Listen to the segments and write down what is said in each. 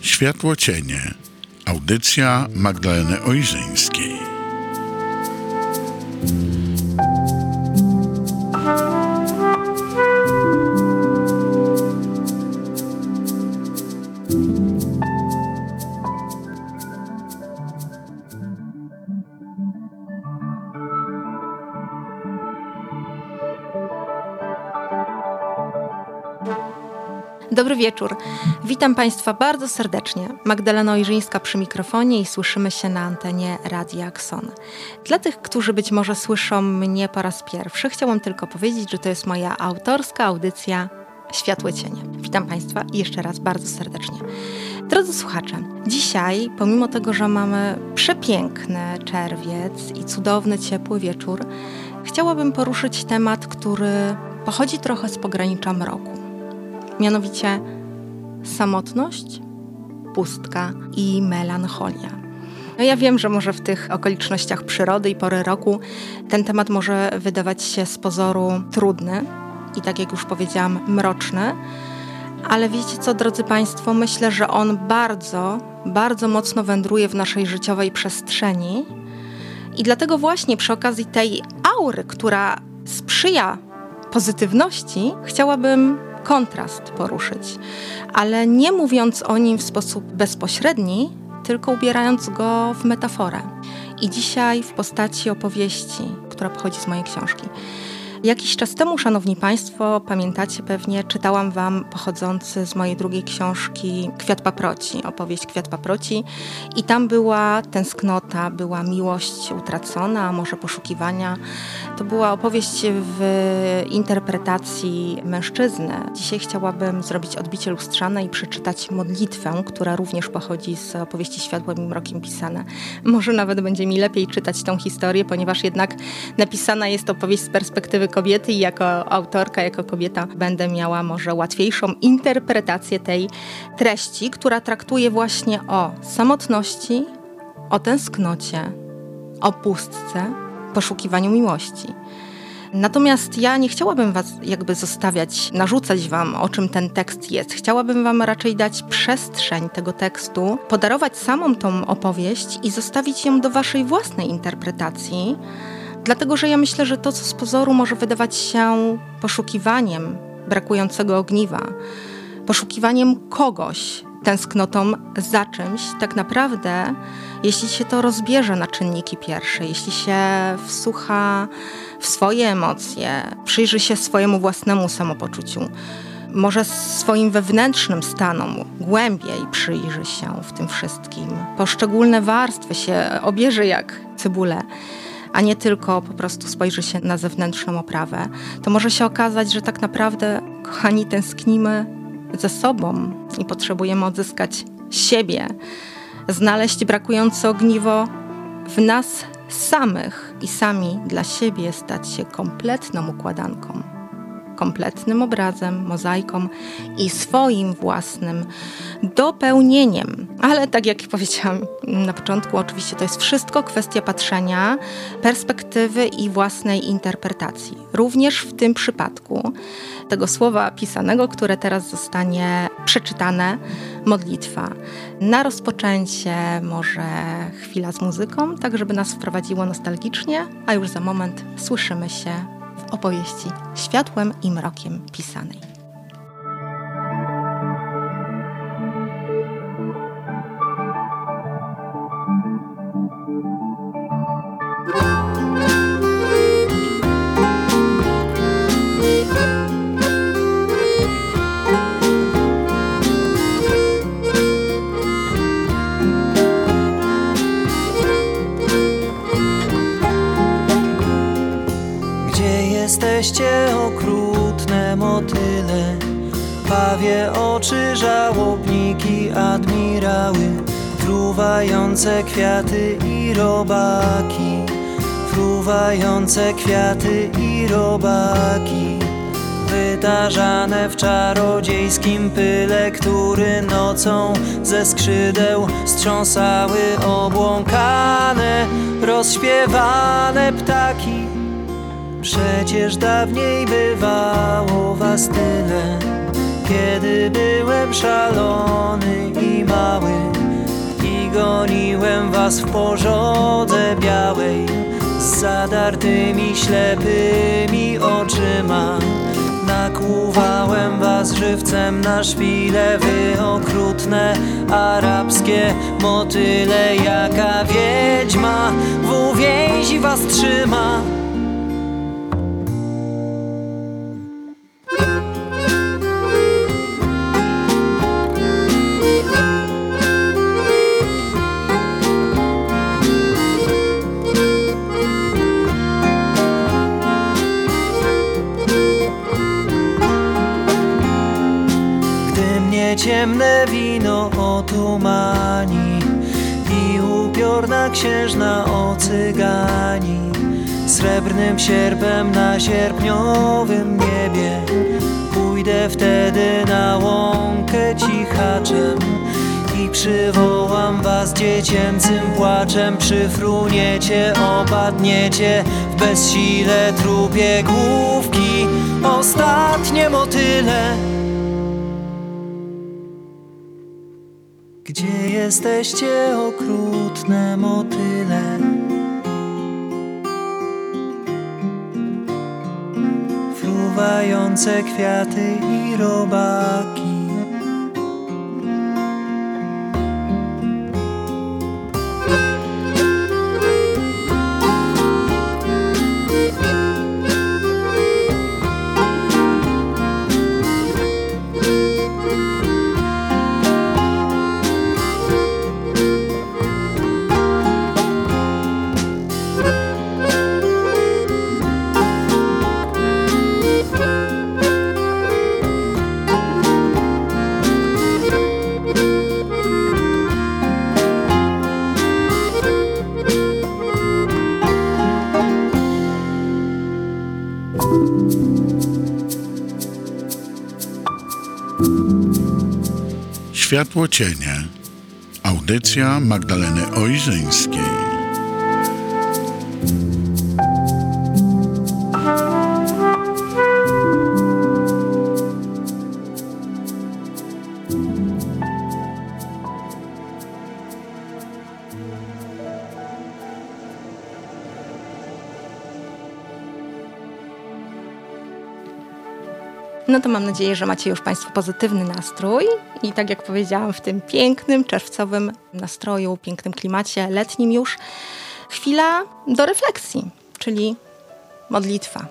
Światło cienie. Audycja Magdaleny Ojrzyńskiej. Wieczór. Witam Państwa bardzo serdecznie. Magdalena Ojrzyńska przy mikrofonie i słyszymy się na antenie Radia Akson. Dla tych, którzy być może słyszą mnie po raz pierwszy, chciałam tylko powiedzieć, że to jest moja autorska audycja Światłe Cienie. Witam Państwa jeszcze raz bardzo serdecznie. Drodzy słuchacze, dzisiaj, pomimo tego, że mamy przepiękny czerwiec i cudowny, ciepły wieczór, chciałabym poruszyć temat, który pochodzi trochę z pogranicza mroku mianowicie samotność, pustka i melancholia. No ja wiem, że może w tych okolicznościach przyrody i pory roku ten temat może wydawać się z pozoru trudny i tak jak już powiedziałam, mroczny, ale wiecie co, drodzy Państwo, myślę, że on bardzo, bardzo mocno wędruje w naszej życiowej przestrzeni i dlatego właśnie przy okazji tej aury, która sprzyja pozytywności, chciałabym kontrast poruszyć, ale nie mówiąc o nim w sposób bezpośredni, tylko ubierając go w metaforę. I dzisiaj w postaci opowieści, która pochodzi z mojej książki. Jakiś czas temu, szanowni państwo, pamiętacie pewnie, czytałam wam pochodzący z mojej drugiej książki Kwiat paproci, opowieść Kwiat paproci i tam była tęsknota, była miłość utracona, a może poszukiwania. To była opowieść w interpretacji mężczyzny. Dzisiaj chciałabym zrobić odbicie lustrzane i przeczytać modlitwę, która również pochodzi z opowieści Światłem i Mrokiem pisane. Może nawet będzie mi lepiej czytać tą historię, ponieważ jednak napisana jest opowieść z perspektywy kobiety i jako autorka, jako kobieta będę miała może łatwiejszą interpretację tej treści, która traktuje właśnie o samotności, o tęsknocie, o pustce, poszukiwaniu miłości. Natomiast ja nie chciałabym was jakby zostawiać, narzucać wam, o czym ten tekst jest. Chciałabym wam raczej dać przestrzeń tego tekstu, podarować samą tą opowieść i zostawić ją do waszej własnej interpretacji, Dlatego, że ja myślę, że to, co z pozoru może wydawać się poszukiwaniem brakującego ogniwa, poszukiwaniem kogoś, tęsknotą za czymś, tak naprawdę, jeśli się to rozbierze na czynniki pierwsze, jeśli się wsłucha w swoje emocje, przyjrzy się swojemu własnemu samopoczuciu, może swoim wewnętrznym stanom głębiej przyjrzy się w tym wszystkim, poszczególne warstwy się obierze jak cebulę a nie tylko po prostu spojrzy się na zewnętrzną oprawę, to może się okazać, że tak naprawdę, kochani, tęsknimy ze sobą i potrzebujemy odzyskać siebie, znaleźć brakujące ogniwo w nas samych i sami dla siebie stać się kompletną układanką kompletnym obrazem, mozaiką i swoim własnym dopełnieniem. Ale tak jak powiedziałam na początku, oczywiście to jest wszystko kwestia patrzenia, perspektywy i własnej interpretacji. Również w tym przypadku tego słowa pisanego, które teraz zostanie przeczytane, modlitwa. Na rozpoczęcie może chwila z muzyką, tak żeby nas wprowadziło nostalgicznie, a już za moment słyszymy się opowieści światłem i mrokiem pisanej. Fruwające kwiaty i robaki. Fruwające kwiaty i robaki. Wytarzane w czarodziejskim pyle Który nocą ze skrzydeł strząsały Obłąkane, rozśpiewane ptaki. Przecież dawniej bywało was tyle, kiedy byłem szalony i mały goniłem was w porzodze białej z zadartymi ślepymi oczyma. Nakłuwałem was żywcem na szpile wy okrutne arabskie motyle jaka wiedźma w uwięzi was trzyma. Ciemne wino otumani I upiorna księżna ocygani. Srebrnym sierpem na sierpniowym niebie Pójdę wtedy na łąkę cichaczem i przywołam was dziecięcym płaczem. Przyfruniecie, opadniecie w bezsile trupie główki. Ostatnie motyle Gdzie jesteście okrutne motyle? Fruwające kwiaty i robaki Światło cienie. Audycja Magdaleny Ojrzyńskiej. No to mam nadzieję, że macie już Państwo pozytywny nastrój i tak jak powiedziałam, w tym pięknym, czerwcowym nastroju, pięknym klimacie, letnim już, chwila do refleksji, czyli modlitwa.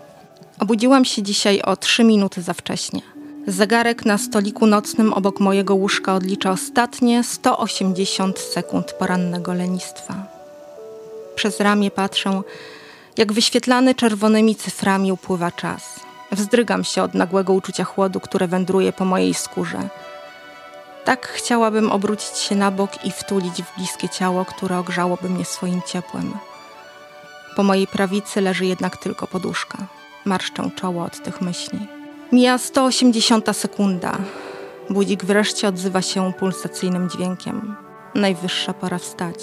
Obudziłam się dzisiaj o trzy minuty za wcześnie. Zegarek na stoliku nocnym obok mojego łóżka odlicza ostatnie 180 sekund porannego lenistwa. Przez ramię patrzę, jak wyświetlany czerwonymi cyframi upływa czas. Wzdrygam się od nagłego uczucia chłodu, które wędruje po mojej skórze. Tak chciałabym obrócić się na bok i wtulić w bliskie ciało, które ogrzałoby mnie swoim ciepłem. Po mojej prawicy leży jednak tylko poduszka. Marszczę czoło od tych myśli. Mija 180 sekunda. Budzik wreszcie odzywa się pulsacyjnym dźwiękiem. Najwyższa pora wstać.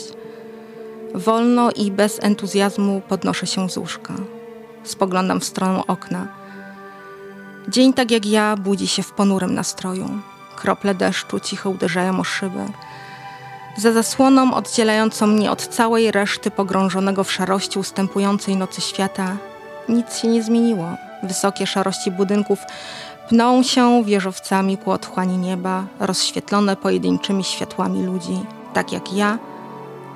Wolno i bez entuzjazmu podnoszę się z łóżka. Spoglądam w stronę okna. Dzień tak jak ja budzi się w ponurym nastroju. Krople deszczu cicho uderzają o szyby. Za zasłoną oddzielającą mnie od całej reszty pogrążonego w szarości ustępującej nocy świata nic się nie zmieniło. Wysokie szarości budynków pną się wieżowcami ku otchłani nieba, rozświetlone pojedynczymi światłami ludzi, tak jak ja,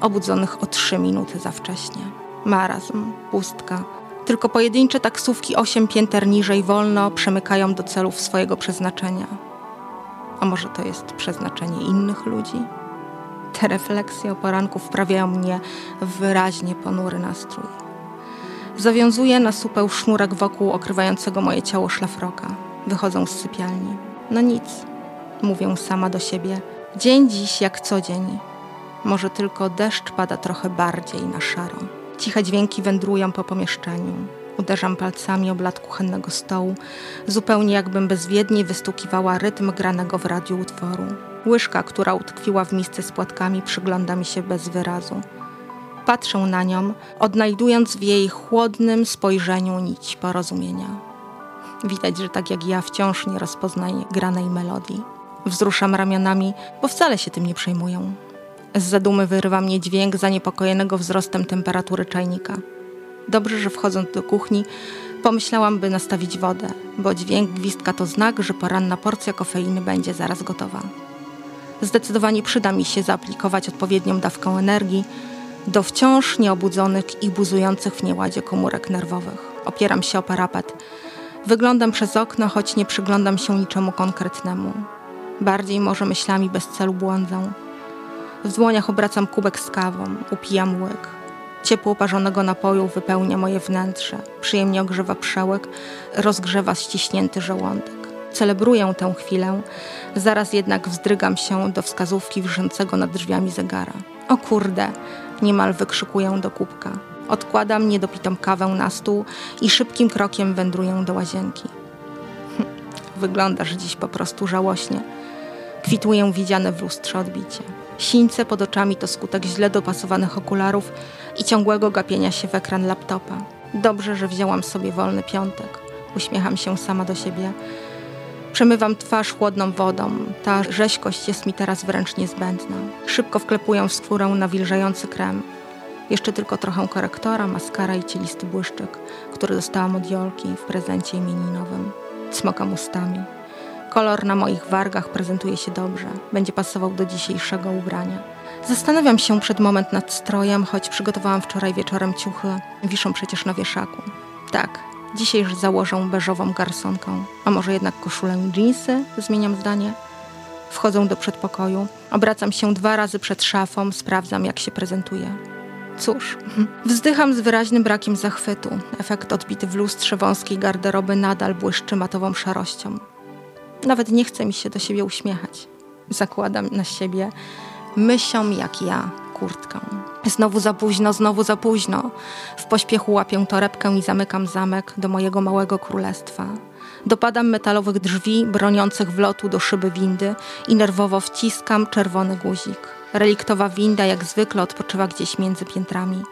obudzonych o trzy minuty za wcześnie. Marazm, pustka. Tylko pojedyncze taksówki osiem pięter niżej wolno przemykają do celów swojego przeznaczenia. A może to jest przeznaczenie innych ludzi? Te refleksje o poranku wprawiają mnie w wyraźnie ponury nastrój. Zawiązuję na supeł sznurek wokół okrywającego moje ciało szlafroka. Wychodzę z sypialni. No nic, mówię sama do siebie. Dzień dziś jak co dzień. Może tylko deszcz pada trochę bardziej na szaro. Ciche dźwięki wędrują po pomieszczeniu. Uderzam palcami o blat kuchennego stołu, zupełnie jakbym bezwiednie wystukiwała rytm granego w radiu utworu. Łyżka, która utkwiła w misce z płatkami, przygląda mi się bez wyrazu. Patrzę na nią, odnajdując w jej chłodnym spojrzeniu nić porozumienia. Widać, że tak jak ja wciąż nie rozpoznaję granej melodii. Wzruszam ramionami, bo wcale się tym nie przejmują. Z zadumy wyrywa mnie dźwięk zaniepokojonego wzrostem temperatury czajnika. Dobrze, że wchodząc do kuchni, pomyślałam, by nastawić wodę, bo dźwięk gwizdka to znak, że poranna porcja kofeiny będzie zaraz gotowa. Zdecydowanie przyda mi się zaaplikować odpowiednią dawkę energii do wciąż nieobudzonych i buzujących w nieładzie komórek nerwowych. Opieram się o parapet. Wyglądam przez okno, choć nie przyglądam się niczemu konkretnemu. Bardziej może myślami bez celu błądzą. W dłoniach obracam kubek z kawą, upijam łyk. Ciepło parzonego napoju wypełnia moje wnętrze, przyjemnie ogrzewa przełek, rozgrzewa ściśnięty żołądek. Celebruję tę chwilę, zaraz jednak wzdrygam się do wskazówki wiszącego nad drzwiami zegara. O kurde, niemal wykrzykuję do kubka. Odkładam niedopitą kawę na stół i szybkim krokiem wędruję do łazienki. Wyglądasz dziś po prostu żałośnie. Kwituję widziane w lustrze odbicie. Sińce pod oczami to skutek źle dopasowanych okularów i ciągłego gapienia się w ekran laptopa. Dobrze, że wzięłam sobie wolny piątek. Uśmiecham się sama do siebie. Przemywam twarz chłodną wodą. Ta rzeźkość jest mi teraz wręcz niezbędna. Szybko wklepuję w skórę nawilżający krem. Jeszcze tylko trochę korektora, maskara i cielisty błyszczyk, który dostałam od Jolki w prezencie imieninowym. Cmokam ustami. Kolor na moich wargach prezentuje się dobrze. Będzie pasował do dzisiejszego ubrania. Zastanawiam się przed moment nad strojem, choć przygotowałam wczoraj wieczorem ciuchy. Wiszą przecież na wieszaku. Tak, dzisiaj już założę beżową garsonką. A może jednak koszulę i dżinsy? Zmieniam zdanie. Wchodzę do przedpokoju. Obracam się dwa razy przed szafą, sprawdzam jak się prezentuje. Cóż, wzdycham z wyraźnym brakiem zachwytu. Efekt odbity w lustrze wąskiej garderoby nadal błyszczy matową szarością. Nawet nie chce mi się do siebie uśmiechać. Zakładam na siebie mysią jak ja kurtkę. Znowu za późno, znowu za późno. W pośpiechu łapię torebkę i zamykam zamek do mojego małego królestwa. Dopadam metalowych drzwi broniących wlotu do szyby windy i nerwowo wciskam czerwony guzik. Reliktowa winda jak zwykle odpoczywa gdzieś między piętrami.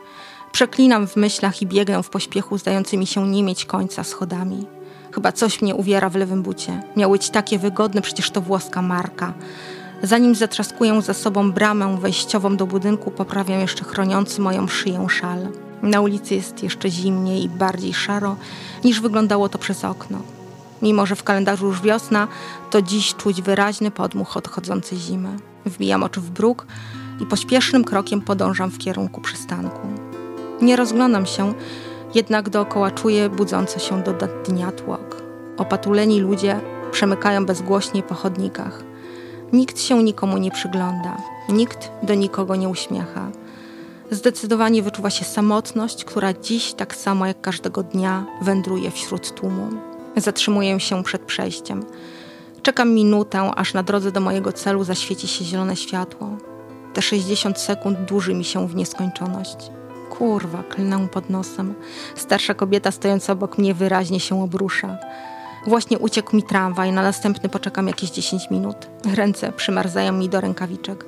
Przeklinam w myślach i biegnę w pośpiechu zdającymi się nie mieć końca schodami. Chyba coś mnie uwiera w lewym bucie. Miał być takie wygodne, przecież to włoska marka. Zanim zatrzaskuję za sobą bramę wejściową do budynku, poprawię jeszcze chroniący moją szyję szal. Na ulicy jest jeszcze zimniej i bardziej szaro, niż wyglądało to przez okno. Mimo, że w kalendarzu już wiosna, to dziś czuć wyraźny podmuch odchodzącej zimy. Wbijam oczy w bruk i pośpiesznym krokiem podążam w kierunku przystanku. Nie rozglądam się, jednak dookoła czuję budzące się do dnia tłok. Opatuleni ludzie przemykają bezgłośnie po chodnikach. Nikt się nikomu nie przygląda, nikt do nikogo nie uśmiecha. Zdecydowanie wyczuwa się samotność, która dziś, tak samo jak każdego dnia, wędruje wśród tłumu. Zatrzymuję się przed przejściem. Czekam minutę, aż na drodze do mojego celu zaświeci się zielone światło. Te 60 sekund dłuży mi się w nieskończoność. Kurwa, klnę pod nosem. Starsza kobieta stojąca obok mnie wyraźnie się obrusza. Właśnie uciekł mi tramwaj, na następny poczekam jakieś 10 minut. Ręce przymarzają mi do rękawiczek.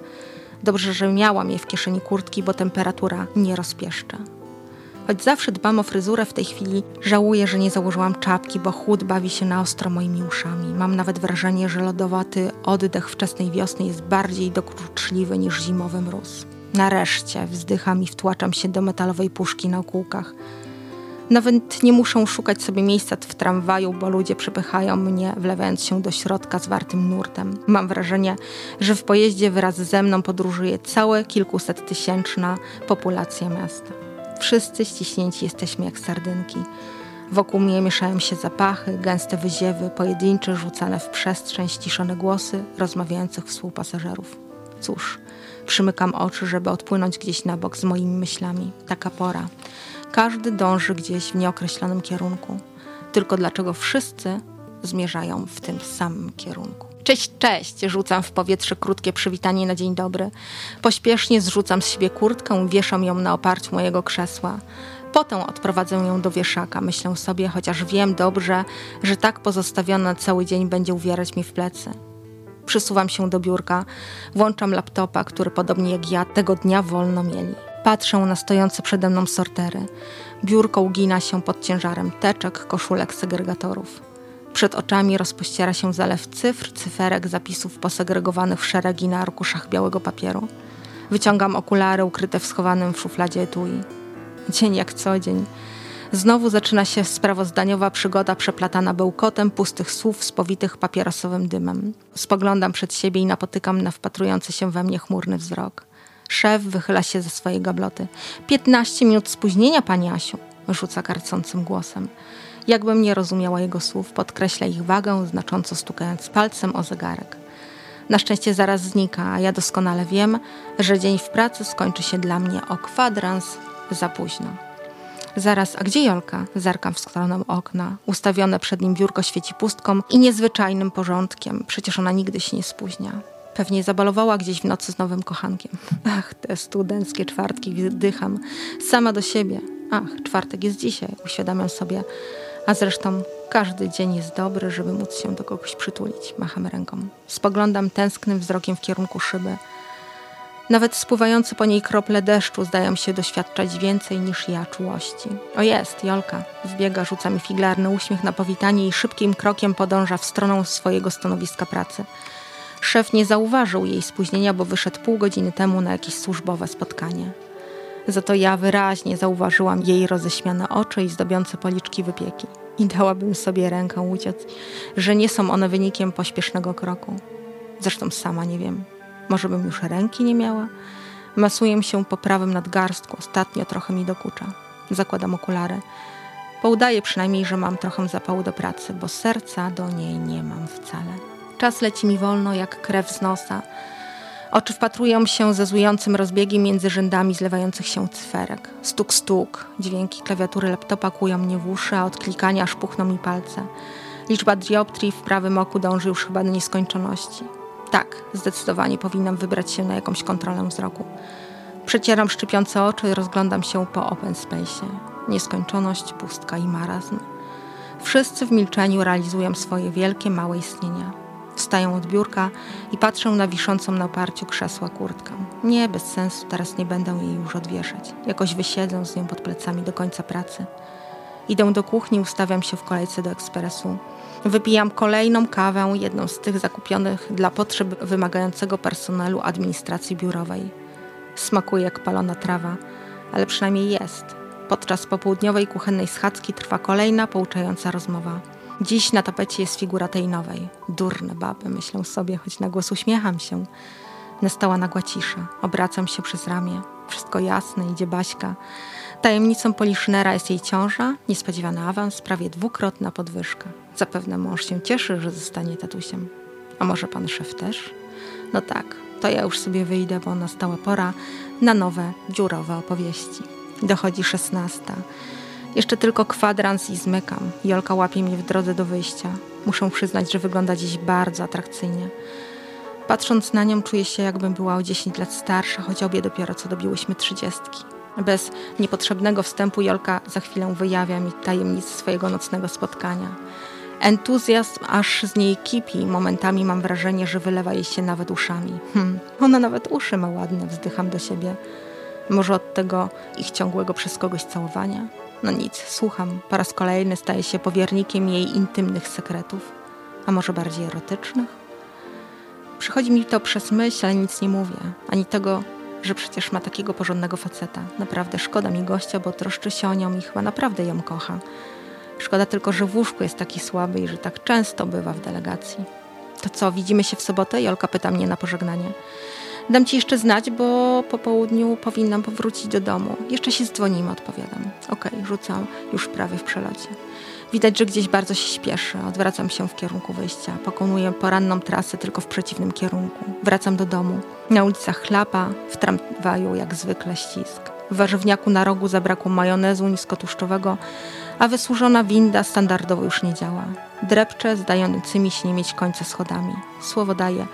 Dobrze, że miałam je w kieszeni kurtki, bo temperatura nie rozpieszcza. Choć zawsze dbam o fryzurę, w tej chwili żałuję, że nie założyłam czapki, bo chłód bawi się na ostro moimi uszami. Mam nawet wrażenie, że lodowaty oddech wczesnej wiosny jest bardziej dokuczliwy niż zimowy mróz. Nareszcie wzdycham i wtłaczam się do metalowej puszki na kółkach. Nawet nie muszę szukać sobie miejsca w tramwaju, bo ludzie przepychają mnie, wlewając się do środka zwartym nurtem. Mam wrażenie, że w pojeździe wraz ze mną podróżuje całe kilkuset tysięczna populacja miasta. Wszyscy ściśnięci jesteśmy jak sardynki. Wokół mnie mieszają się zapachy, gęste wyziewy, pojedyncze, rzucane w przestrzeń, ściszone głosy rozmawiających współpasażerów. Cóż, przymykam oczy, żeby odpłynąć gdzieś na bok z moimi myślami. Taka pora. Każdy dąży gdzieś w nieokreślonym kierunku. Tylko dlaczego wszyscy zmierzają w tym samym kierunku? Cześć, cześć! Rzucam w powietrze krótkie przywitanie na dzień dobry. Pośpiesznie zrzucam z siebie kurtkę, wieszam ją na oparciu mojego krzesła. Potem odprowadzę ją do wieszaka, myślę sobie, chociaż wiem dobrze, że tak pozostawiona cały dzień będzie uwierać mi w plecy. Przysuwam się do biurka, włączam laptopa, który podobnie jak ja tego dnia wolno mieli. Patrzę na stojące przede mną sortery. Biurko ugina się pod ciężarem teczek, koszulek, segregatorów. Przed oczami rozpościera się zalew cyfr, cyferek, zapisów posegregowanych w szeregi na arkuszach białego papieru. Wyciągam okulary ukryte w schowanym w szufladzie etui. Dzień jak co dzień. Znowu zaczyna się sprawozdaniowa przygoda przeplatana bełkotem pustych słów spowitych papierosowym dymem. Spoglądam przed siebie i napotykam na wpatrujący się we mnie chmurny wzrok. Szef wychyla się ze swojej gabloty. Piętnaście minut spóźnienia, pani Asiu, rzuca karcącym głosem. Jakbym nie rozumiała jego słów, podkreśla ich wagę, znacząco stukając palcem o zegarek. Na szczęście zaraz znika, a ja doskonale wiem, że dzień w pracy skończy się dla mnie o kwadrans za późno. Zaraz, a gdzie Jolka? Zerkam w stronę okna. Ustawione przed nim biurko świeci pustką i niezwyczajnym porządkiem. Przecież ona nigdy się nie spóźnia. Pewnie zabalowała gdzieś w nocy z nowym kochankiem. Ach, te studenckie czwartki wdycham. Sama do siebie. Ach, czwartek jest dzisiaj, uświadamiam sobie. A zresztą każdy dzień jest dobry, żeby móc się do kogoś przytulić. Macham ręką. Spoglądam tęsknym wzrokiem w kierunku szyby. Nawet spływające po niej krople deszczu zdają się doświadczać więcej niż ja czułości. O jest, Jolka. Wbiega, rzuca mi figlarny uśmiech na powitanie i szybkim krokiem podąża w stronę swojego stanowiska pracy. Szef nie zauważył jej spóźnienia, bo wyszedł pół godziny temu na jakieś służbowe spotkanie. Za to ja wyraźnie zauważyłam jej roześmiane oczy i zdobiące policzki wypieki. I dałabym sobie rękę uciec, że nie są one wynikiem pośpiesznego kroku. Zresztą sama nie wiem. Może bym już ręki nie miała? Masuję się po prawym nadgarstku, ostatnio trochę mi dokucza. Zakładam okulary. Poudaję przynajmniej, że mam trochę zapału do pracy, bo serca do niej nie mam wcale. Czas leci mi wolno jak krew z nosa. Oczy wpatrują się ze złującym rozbiegiem między rzędami zlewających się cyferek. Stuk, stuk. Dźwięki klawiatury laptopa kłują mnie w uszy, a od klikania aż puchną mi palce. Liczba dioptrii w prawym oku dąży już chyba do nieskończoności. Tak, zdecydowanie powinnam wybrać się na jakąś kontrolę wzroku. Przecieram szczypiące oczy i rozglądam się po open space. Nieskończoność, pustka i marazm. Wszyscy w milczeniu realizują swoje wielkie, małe istnienia. Wstaję od biurka i patrzę na wiszącą na oparciu krzesła kurtkę. Nie, bez sensu, teraz nie będę jej już odwieszać. Jakoś wysiedzę z nią pod plecami do końca pracy. Idę do kuchni, ustawiam się w kolejce do ekspresu. Wypijam kolejną kawę, jedną z tych zakupionych dla potrzeb wymagającego personelu administracji biurowej. Smakuje jak palona trawa, ale przynajmniej jest. Podczas popołudniowej kuchennej schadzki trwa kolejna pouczająca rozmowa. Dziś na tapecie jest figura tej nowej. Durne baby, myślę sobie, choć na głos uśmiecham się. Nastała nagła cisza. Obracam się przez ramię. Wszystko jasne, idzie Baśka. Tajemnicą Poliszynera jest jej ciąża, niespodziewany awans, prawie dwukrotna podwyżka. Zapewne mąż się cieszy, że zostanie tatusiem. A może pan szef też? No tak, to ja już sobie wyjdę, bo nastała pora na nowe, dziurowe opowieści. Dochodzi szesnasta. Jeszcze tylko kwadrans i zmykam. Jolka łapie mnie w drodze do wyjścia. Muszę przyznać, że wygląda dziś bardzo atrakcyjnie. Patrząc na nią, czuję się, jakbym była o 10 lat starsza, choć obie dopiero co dobiłyśmy trzydziestki. Bez niepotrzebnego wstępu Jolka za chwilę wyjawia mi tajemnicę swojego nocnego spotkania. Entuzjazm aż z niej kipi. Momentami mam wrażenie, że wylewa jej się nawet uszami. Hm, ona nawet uszy ma ładne, wzdycham do siebie. Może od tego ich ciągłego przez kogoś całowania? No nic, słucham. Po raz kolejny staję się powiernikiem jej intymnych sekretów. A może bardziej erotycznych? Przychodzi mi to przez myśl, ale nic nie mówię. Ani tego, że przecież ma takiego porządnego faceta. Naprawdę szkoda mi gościa, bo troszczy się o nią i chyba naprawdę ją kocha. Szkoda tylko, że w łóżku jest taki słaby i że tak często bywa w delegacji. To co, widzimy się w sobotę? Jolka pyta mnie na pożegnanie. Dam ci jeszcze znać, bo po południu powinnam powrócić do domu. Jeszcze się dzwonimy, odpowiadam. Okej, okay, rzucam już prawie w przelocie. Widać, że gdzieś bardzo się śpieszy. Odwracam się w kierunku wyjścia. Pokonuję poranną trasę tylko w przeciwnym kierunku. Wracam do domu. Na ulicach chlapa, w tramwaju jak zwykle ścisk. W warzywniaku na rogu zabrakło majonezu niskotłuszczowego, a wysłużona winda standardowo już nie działa. Drepcze zdającymi się nie mieć końca schodami. Słowo daje,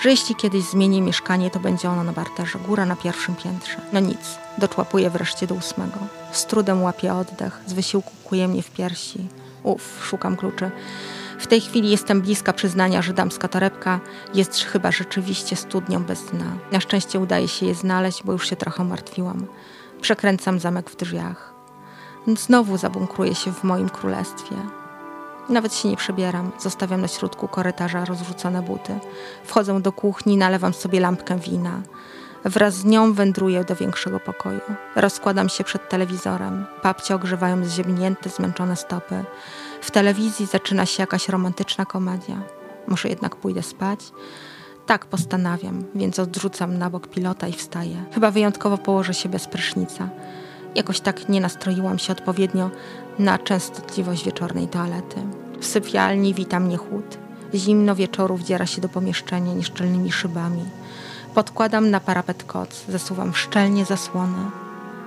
że jeśli kiedyś zmienię mieszkanie, to będzie ono na barterze, góra na pierwszym piętrze. No nic, doczłapuję wreszcie do ósmego. Z trudem łapię oddech, z wysiłku kuje mnie w piersi. Uf, szukam kluczy. W tej chwili jestem bliska przyznania, że damska torebka jest chyba rzeczywiście studnią bez dna. Na szczęście udaje się je znaleźć, bo już się trochę martwiłam. Przekręcam zamek w drzwiach. Znowu zabunkruję się w moim królestwie. Nawet się nie przebieram, zostawiam na środku korytarza rozrzucone buty. Wchodzę do kuchni, nalewam sobie lampkę wina. Wraz z nią wędruję do większego pokoju. Rozkładam się przed telewizorem. Papcie ogrzewają zziemnięte, zmęczone stopy. W telewizji zaczyna się jakaś romantyczna komedia. Może jednak pójdę spać? Tak postanawiam, więc odrzucam na bok pilota i wstaję. Chyba wyjątkowo położę się bez prysznica. Jakoś tak nie nastroiłam się odpowiednio na częstotliwość wieczornej toalety. W sypialni wita mnie chłód. Zimno wieczoru wdziera się do pomieszczenia nieszczelnymi szybami. Podkładam na parapet koc, zasuwam szczelnie zasłony.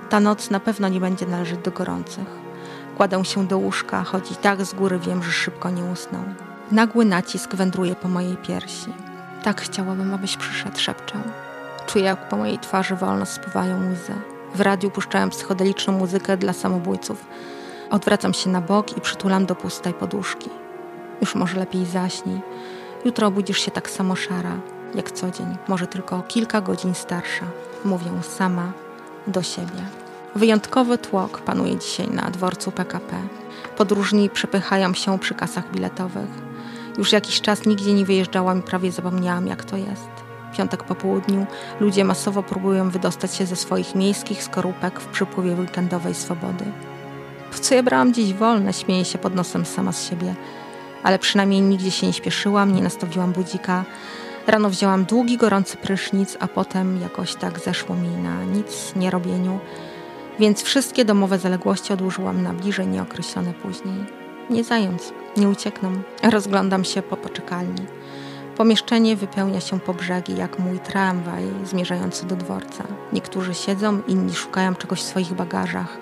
Ta noc na pewno nie będzie należeć do gorących. Kładę się do łóżka, choć i tak z góry wiem, że szybko nie usnę. Nagły nacisk wędruje po mojej piersi. Tak chciałabym, abyś przyszedł, szepczę. Czuję, jak po mojej twarzy wolno spływają łzy. W radiu puszczałem psychodeliczną muzykę dla samobójców. Odwracam się na bok i przytulam do pustej poduszki. Już może lepiej zaśnij. Jutro obudzisz się tak samo szara, jak co dzień, może tylko o kilka godzin starsza. Mówię sama do siebie. Wyjątkowy tłok panuje dzisiaj na dworcu PKP. Podróżni przepychają się przy kasach biletowych. Już jakiś czas nigdzie nie wyjeżdżałam i prawie zapomniałam, jak to jest. Piątek po południu ludzie masowo próbują wydostać się ze swoich miejskich skorupek w przypływie weekendowej swobody. Po co ja brałam dziś wolne, śmieję się pod nosem sama z siebie. Ale przynajmniej nigdzie się nie śpieszyłam, nie nastawiłam budzika. Rano wzięłam długi, gorący prysznic, a potem jakoś tak zeszło mi na nic nie robieniu, więc wszystkie domowe zaległości odłożyłam na bliżej nieokreślone później. Nie zając, nie uciekną. Rozglądam się po poczekalni. Pomieszczenie wypełnia się po brzegi jak mój tramwaj zmierzający do dworca. Niektórzy siedzą, inni szukają czegoś w swoich bagażach.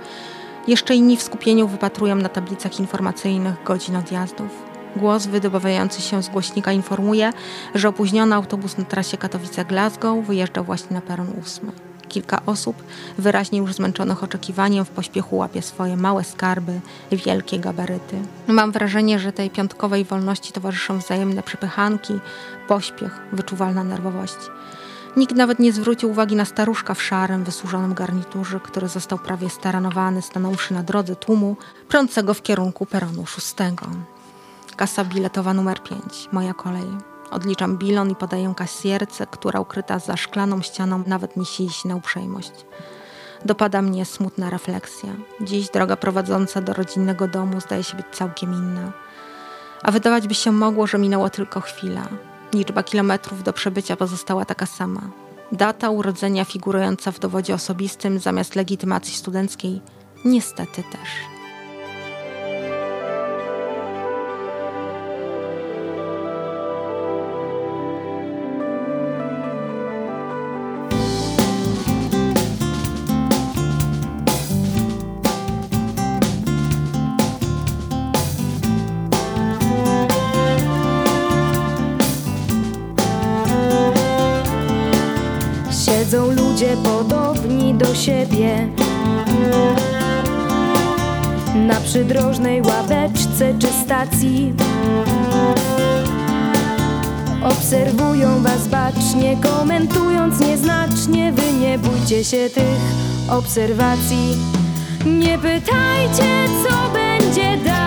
Jeszcze inni w skupieniu wypatrują na tablicach informacyjnych godzin odjazdów. Głos wydobywający się z głośnika informuje, że opóźniony autobus na trasie Katowice-Glasgow wyjeżdża właśnie na peron ósmy. Kilka osób, wyraźnie już zmęczonych oczekiwaniem, w pośpiechu łapie swoje małe skarby, wielkie gabaryty. Mam wrażenie, że tej piątkowej wolności towarzyszą wzajemne przepychanki, pośpiech, wyczuwalna nerwowość. Nikt nawet nie zwrócił uwagi na staruszka w szarym, wysłużonym garniturze, który został prawie staranowany, stanąwszy na drodze tłumu, prącego w kierunku peronu szóstego. Kasa biletowa numer 5, moja kolej. Odliczam bilon i podaję kasjerce, która ukryta za szklaną ścianą nawet nie sili się na uprzejmość. Dopada mnie smutna refleksja. Dziś droga prowadząca do rodzinnego domu zdaje się być całkiem inna. A wydawać by się mogło, że minęła tylko chwila. Liczba kilometrów do przebycia pozostała taka sama. Data urodzenia figurująca w dowodzie osobistym zamiast legitymacji studenckiej niestety też. Podobni do siebie. Na przydrożnej ławeczce czy stacji Obserwują was bacznie, komentując nieznacznie. Wy nie bójcie się tych obserwacji. Nie pytajcie co będzie dalej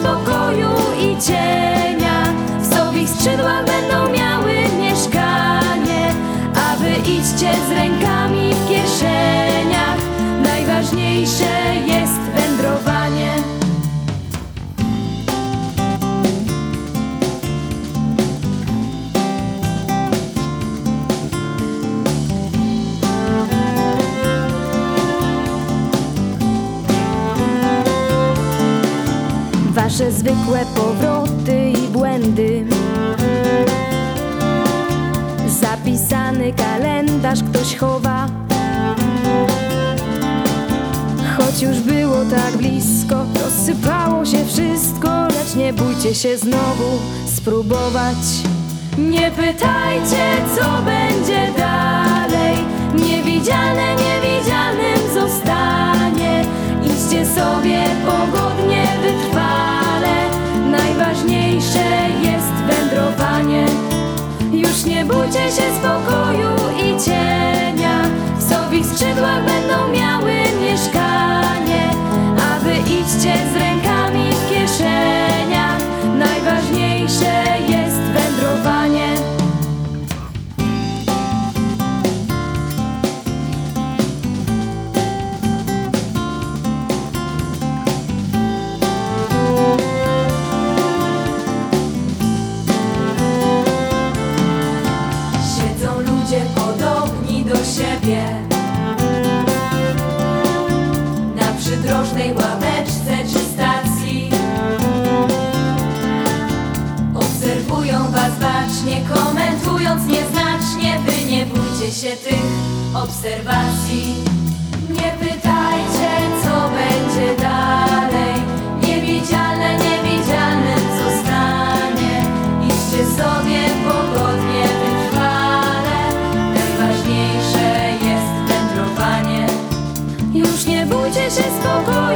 spokoju i cienia. W sobich skrzydłach będą miały mieszkanie A wy idźcie z rękami w kieszeniach. Najważniejsze jest Wasze zwykłe powroty i błędy Zapisany kalendarz ktoś chowa Choć już było tak blisko Rozsypało się wszystko Lecz nie bójcie się znowu spróbować. Nie pytajcie, co będzie dalej. Niewidzialne, niewidzialnym zostanie. Idźcie sobie pogodnie, wytrwale. Się spokoju się tych obserwacji. Nie pytajcie, co będzie dalej. Niewidzialne, niewidzialnym zostanie Idźcie sobie pogodnie, wytrwale Najważniejsze jest wędrowanie Już nie bójcie się spokoju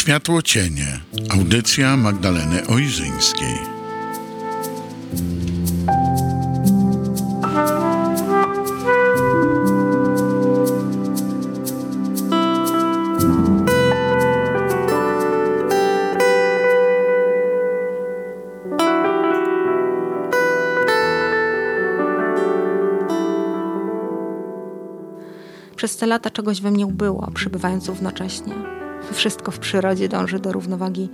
Światło cienie. Audycja Magdaleny Ojrzyńskiej. Przez te lata czegoś we mnie ubyło, przybywając równocześnie. Wszystko w przyrodzie dąży do równowagi.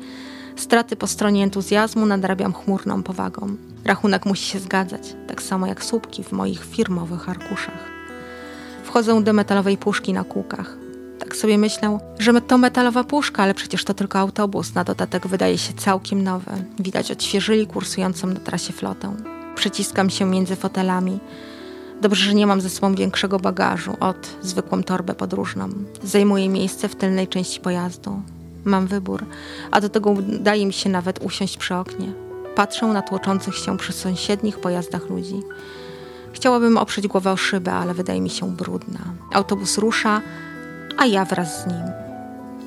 Straty po stronie entuzjazmu nadrabiam chmurną powagą. Rachunek musi się zgadzać, tak samo jak słupki w moich firmowych arkuszach. Wchodzę do metalowej puszki na kółkach. Tak sobie myślę, że to metalowa puszka, ale przecież to tylko autobus. Na dodatek wydaje się całkiem nowy. Widać odświeżyli kursującą na trasie flotę. Przyciskam się między fotelami. Dobrze, że nie mam ze sobą większego bagażu od zwykłą torbę podróżną. Zajmuję miejsce w tylnej części pojazdu. Mam wybór, a do tego udaje mi się nawet usiąść przy oknie. Patrzę na tłoczących się przy sąsiednich pojazdach ludzi. Chciałabym oprzeć głowę o szybę, ale wydaje mi się brudna. Autobus rusza, a ja wraz z nim.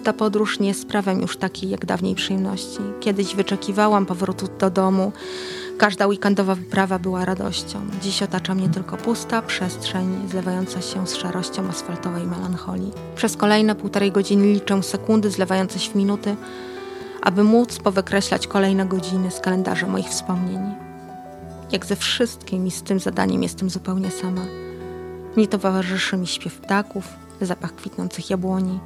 Ta podróż nie sprawia mi już takiej jak dawniej przyjemności. Kiedyś wyczekiwałam powrotu do domu. Każda weekendowa wyprawa była radością. Dziś otacza mnie tylko pusta przestrzeń, zlewająca się z szarością asfaltowej melancholii. Przez kolejne półtorej godziny liczę sekundy zlewające się w minuty, aby móc powykreślać kolejne godziny z kalendarza moich wspomnień. Jak ze wszystkim i z tym zadaniem jestem zupełnie sama. Nie towarzyszy mi śpiew ptaków, zapach kwitnących jabłoni.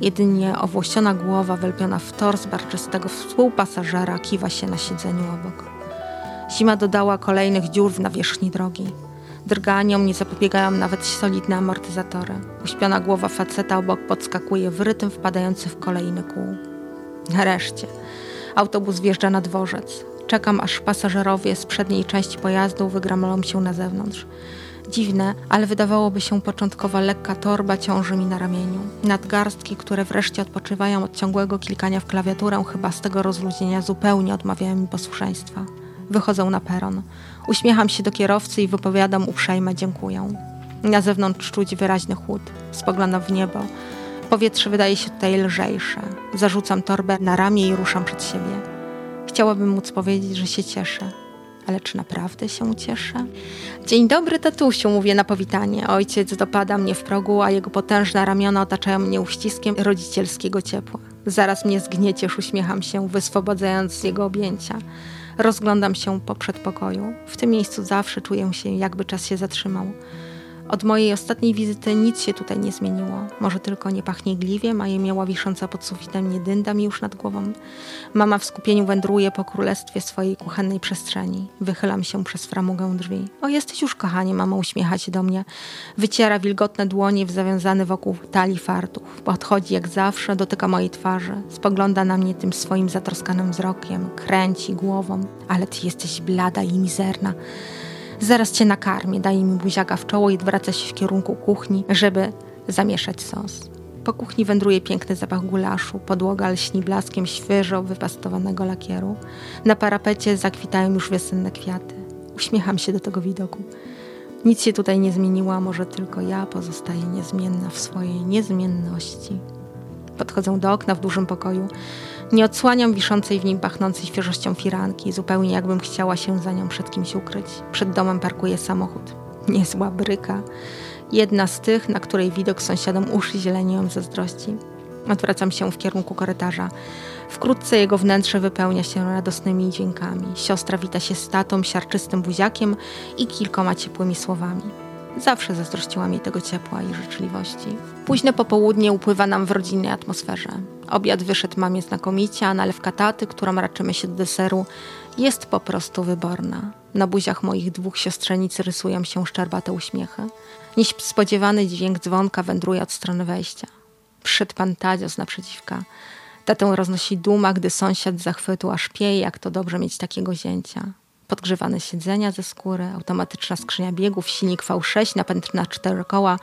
Jedynie owłosiona głowa wlepiona w tors barczystego współpasażera kiwa się na siedzeniu obok. Zima dodała kolejnych dziur w nawierzchni drogi. Drganiom nie zapobiegają nawet solidne amortyzatory. Uśpiona głowa faceta obok podskakuje w rytm wpadający w kolejny kół. Nareszcie. Autobus wjeżdża na dworzec. Czekam, aż pasażerowie z przedniej części pojazdu wygramolą się na zewnątrz. Dziwne, ale wydawałoby się początkowa lekka torba ciąży mi na ramieniu. Nadgarstki, które wreszcie odpoczywają od ciągłego klikania w klawiaturę, chyba z tego rozluźnienia zupełnie odmawiają mi posłuszeństwa. Wychodzę na peron. Uśmiecham się do kierowcy i wypowiadam uprzejme dziękuję. Na zewnątrz czuć wyraźny chłód. Spoglądam w niebo. Powietrze wydaje się tutaj lżejsze. Zarzucam torbę na ramię i ruszam przed siebie. Chciałabym móc powiedzieć, że się cieszę. Ale czy naprawdę się cieszę? Dzień dobry, tatusiu, mówię na powitanie. Ojciec dopada mnie w progu, a jego potężne ramiona otaczają mnie uściskiem rodzicielskiego ciepła. Zaraz mnie zgnieciesz, uśmiecham się, wyswobodzając z jego objęcia. Rozglądam się po przedpokoju. W tym miejscu zawsze czuję się, jakby czas się zatrzymał. Od mojej ostatniej wizyty nic się tutaj nie zmieniło. Może tylko nie pachnie gliwiem, a jemioła wisząca pod sufitem nie dynda mi już nad głową. Mama w skupieniu wędruje po królestwie swojej kuchennej przestrzeni. Wychylam się przez framugę drzwi. O, jesteś już, kochanie, mama uśmiecha się do mnie. Wyciera wilgotne dłonie w zawiązany wokół talii fartuch. Podchodzi jak zawsze, dotyka mojej twarzy. Spogląda na mnie tym swoim zatroskanym wzrokiem. Kręci głową. Ale ty jesteś blada i mizerna. Zaraz cię nakarmię, daje mi buziaka w czoło i odwraca się w kierunku kuchni, żeby zamieszać sos. Po kuchni wędruje piękny zapach gulaszu, podłoga lśni blaskiem świeżo wypastowanego lakieru. Na parapecie zakwitają już wiosenne kwiaty. Uśmiecham się do tego widoku. Nic się tutaj nie zmieniło, może tylko ja pozostaję niezmienna w swojej niezmienności. Podchodzę do okna w dużym pokoju. Nie odsłaniam wiszącej w nim pachnącej świeżością firanki, zupełnie jakbym chciała się za nią przed kimś ukryć. Przed domem parkuje samochód. Niezła bryka. Jedna z tych, na której widok sąsiadom uszy zielenią zazdrości. Odwracam się w kierunku korytarza. Wkrótce jego wnętrze wypełnia się radosnymi dźwiękami. Siostra wita się z tatą, siarczystym buziakiem i kilkoma ciepłymi słowami. Zawsze zazdrościła mi tego ciepła i życzliwości. Późne popołudnie upływa nam w rodzinnej atmosferze. Obiad wyszedł mamie znakomicie, a nalewka taty, którą raczymy się do deseru, jest po prostu wyborna. Na buziach moich dwóch siostrzenic rysują się szczerbate uśmiechy. Niespodziewany dźwięk dzwonka wędruje od strony wejścia. Przyszedł pan Tadzios naprzeciwka. Tatę roznosi duma, gdy sąsiad z zachwytu aż pieje, jak to dobrze mieć takiego zięcia. Podgrzewane siedzenia ze skóry, automatyczna skrzynia biegów, silnik V6, napęd na cztery koła,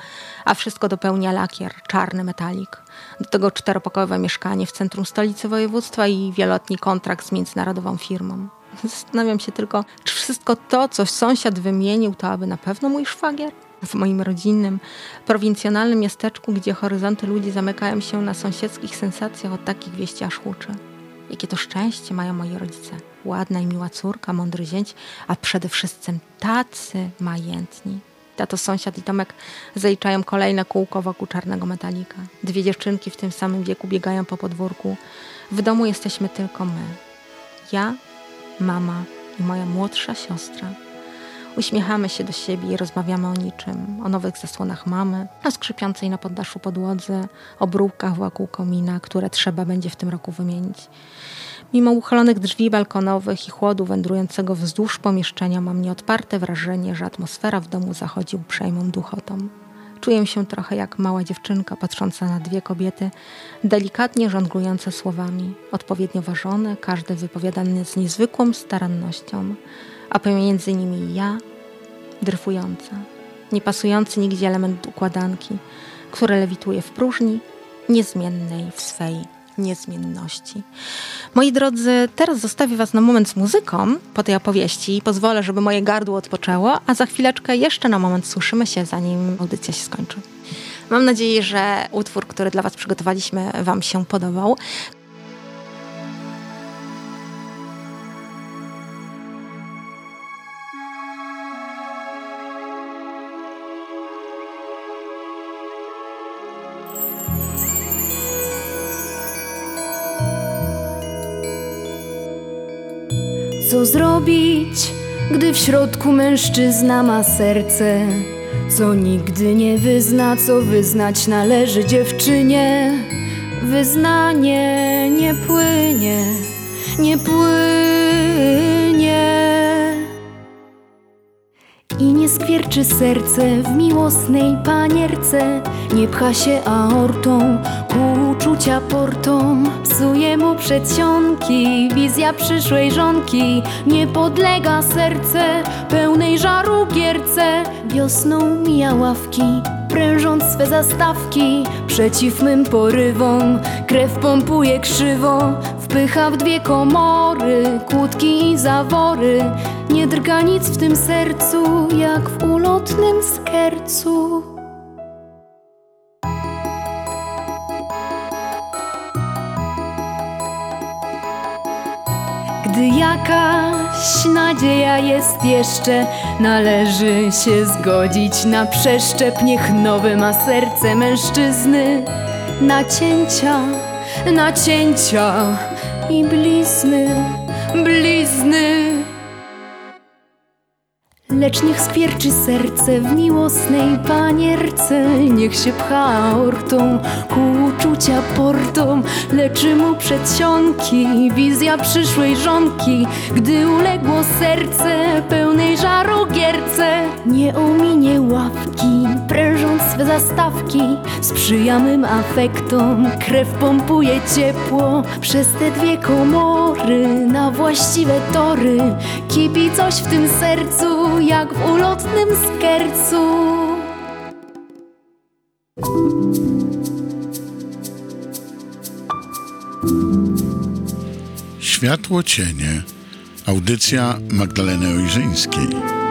a wszystko dopełnia lakier, czarny metalik. Do tego czteropokojowe mieszkanie w centrum stolicy województwa i wieloletni kontrakt z międzynarodową firmą. Zastanawiam się tylko, czy wszystko to, co sąsiad wymienił, to aby na pewno mój szwagier? W moim rodzinnym, prowincjonalnym miasteczku, gdzie horyzonty ludzi zamykają się na sąsiedzkich sensacjach, od takich wieści aż huczy. Jakie to szczęście mają moi rodzice. Ładna i miła córka, mądry zięć, a przede wszystkim tacy majętni. Tato, sąsiad i Tomek zaliczają kolejne kółko wokół czarnego metalika. Dwie dziewczynki w tym samym wieku biegają po podwórku. W domu jesteśmy tylko my. Ja, mama i moja młodsza siostra. Uśmiechamy się do siebie i rozmawiamy o niczym. O nowych zasłonach mamy, o skrzypiącej na poddaszu podłodze, o brółkach wokół komina, które trzeba będzie w tym roku wymienić. Mimo uchylonych drzwi balkonowych i chłodu wędrującego wzdłuż pomieszczenia mam nieodparte wrażenie, że atmosfera w domu zachodzi uprzejmą duchotą. Czuję się trochę jak mała dziewczynka patrząca na dwie kobiety, delikatnie żonglujące słowami, odpowiednio ważone, każde wypowiadane z niezwykłą starannością, a pomiędzy nimi ja, dryfująca, niepasujący nigdzie element układanki, który lewituje w próżni, niezmiennej w swej niezmienności. Moi drodzy, teraz zostawię Was na moment z muzyką po tej opowieści pozwolę, żeby moje gardło odpoczęło, a za chwileczkę jeszcze na moment słyszymy się, zanim audycja się skończy. Mam nadzieję, że utwór, który dla Was przygotowaliśmy, Wam się podobał. Co zrobić, gdy w środku mężczyzna ma serce? Co nigdy nie wyzna, co wyznać należy dziewczynie? Wyznanie nie płynie, nie płynie. I nie skwierczy serce w miłosnej panierce Nie pcha się aortą ku uczucia portą Psuje mu przedsionki. Wizja przyszłej żonki Nie podlega serce pełnej żaru gierce. Wiosną mija ławki prężąc swe zastawki. Przeciw mym porywom krew pompuje krzywo Wpycha w dwie komory kłódki i zawory. Nie drga nic w tym sercu jak w ulotnym skercu jakaś nadzieja jest jeszcze, należy się zgodzić na przeszczep. Niech nowe ma serce mężczyzny, nacięcia, nacięcia i blizny, blizny. Lecz niech skwierczy serce w miłosnej panierce. Niech się pcha aortą ku uczucia portą Leczy mu przedsionki wizja przyszłej żonki. Gdy uległo serce pełnej żaru gierce Nie ominie ławki, prężąc swe zastawki Sprzyja mym afektom, krew pompuje ciepło Przez te dwie komory na właściwe tory Kipi coś w tym sercu, jak w ulotnym skercu Światło cienie. Audycja Magdaleny Ojrzyńskiej.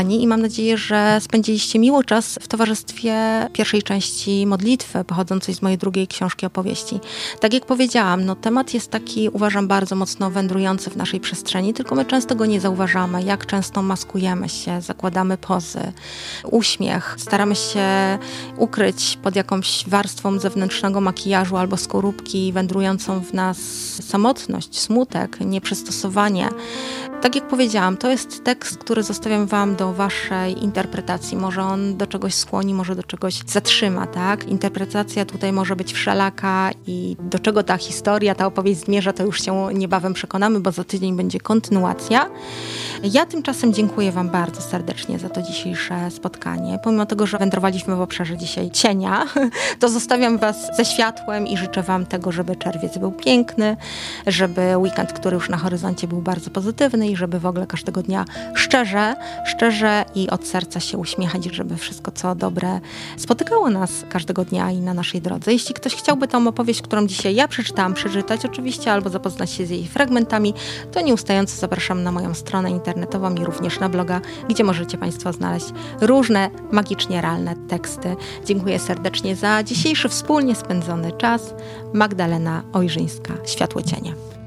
Kochani, i mam nadzieję, że spędziliście miło czas w towarzystwie pierwszej części modlitwy pochodzącej z mojej drugiej książki opowieści. Tak jak powiedziałam, no, temat jest taki, uważam, bardzo mocno wędrujący w naszej przestrzeni, tylko my często go nie zauważamy, jak często maskujemy się, zakładamy pozy, uśmiech, staramy się ukryć pod jakąś warstwą zewnętrznego makijażu albo skorupki wędrującą w nas samotność, smutek, nieprzystosowanie. Tak jak powiedziałam, to jest tekst, który zostawiam Wam do Waszej interpretacji. Może on do czegoś skłoni, może do czegoś zatrzyma, tak? Interpretacja tutaj może być wszelaka i do czego ta historia, ta opowieść zmierza, to już się niebawem przekonamy, bo za tydzień będzie kontynuacja. Ja tymczasem dziękuję Wam bardzo serdecznie za to dzisiejsze spotkanie. Pomimo tego, że wędrowaliśmy w obszarze dzisiaj cienia, to zostawiam Was ze światłem i życzę Wam tego, żeby czerwiec był piękny, żeby weekend, który już na horyzoncie był bardzo pozytywny i żeby w ogóle każdego dnia szczerze, szczerze i od serca się uśmiechać, żeby wszystko co dobre spotykało nas każdego dnia i na naszej drodze. Jeśli ktoś chciałby tą opowieść, którą dzisiaj ja przeczytałam, przeczytać oczywiście albo zapoznać się z jej fragmentami, to nieustająco zapraszam na moją stronę internetową i również na bloga, gdzie możecie Państwo znaleźć różne magicznie realne teksty. Dziękuję serdecznie za dzisiejszy wspólnie spędzony czas. Magdalena Ojrzyńska, Światło Cienia.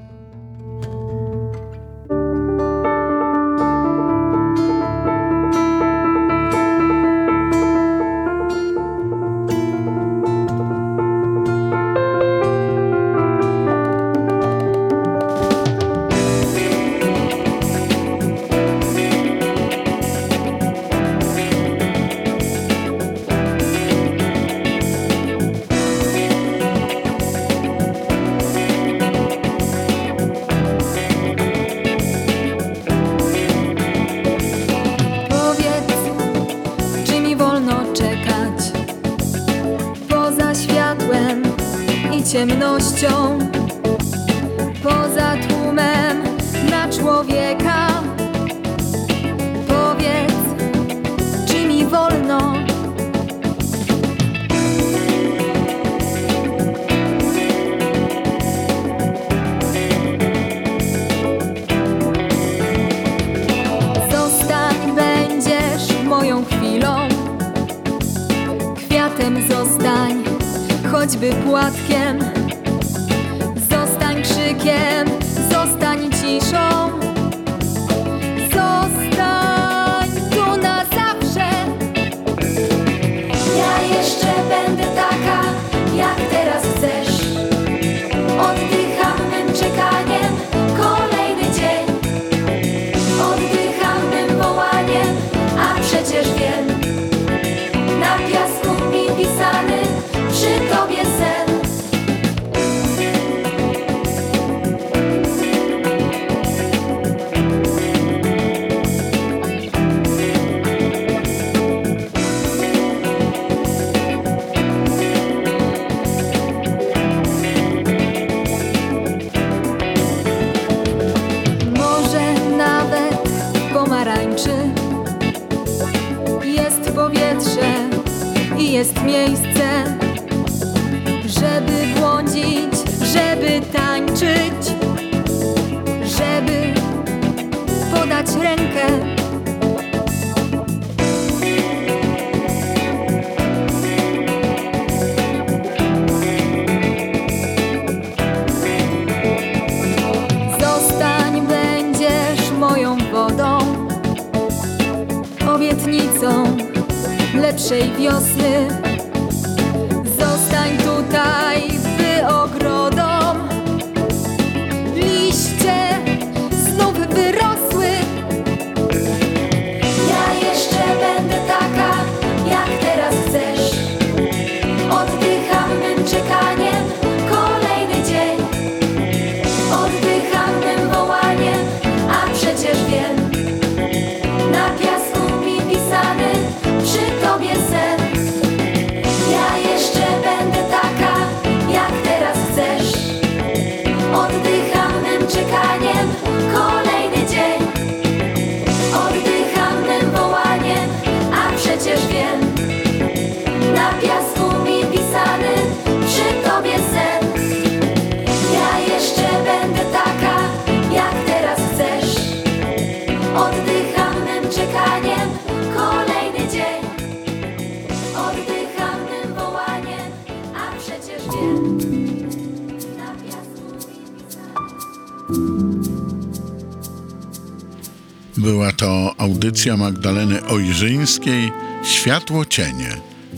to audycja Magdaleny Ojrzyńskiej Światło Cienie.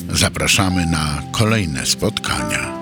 Zapraszamy na kolejne spotkania.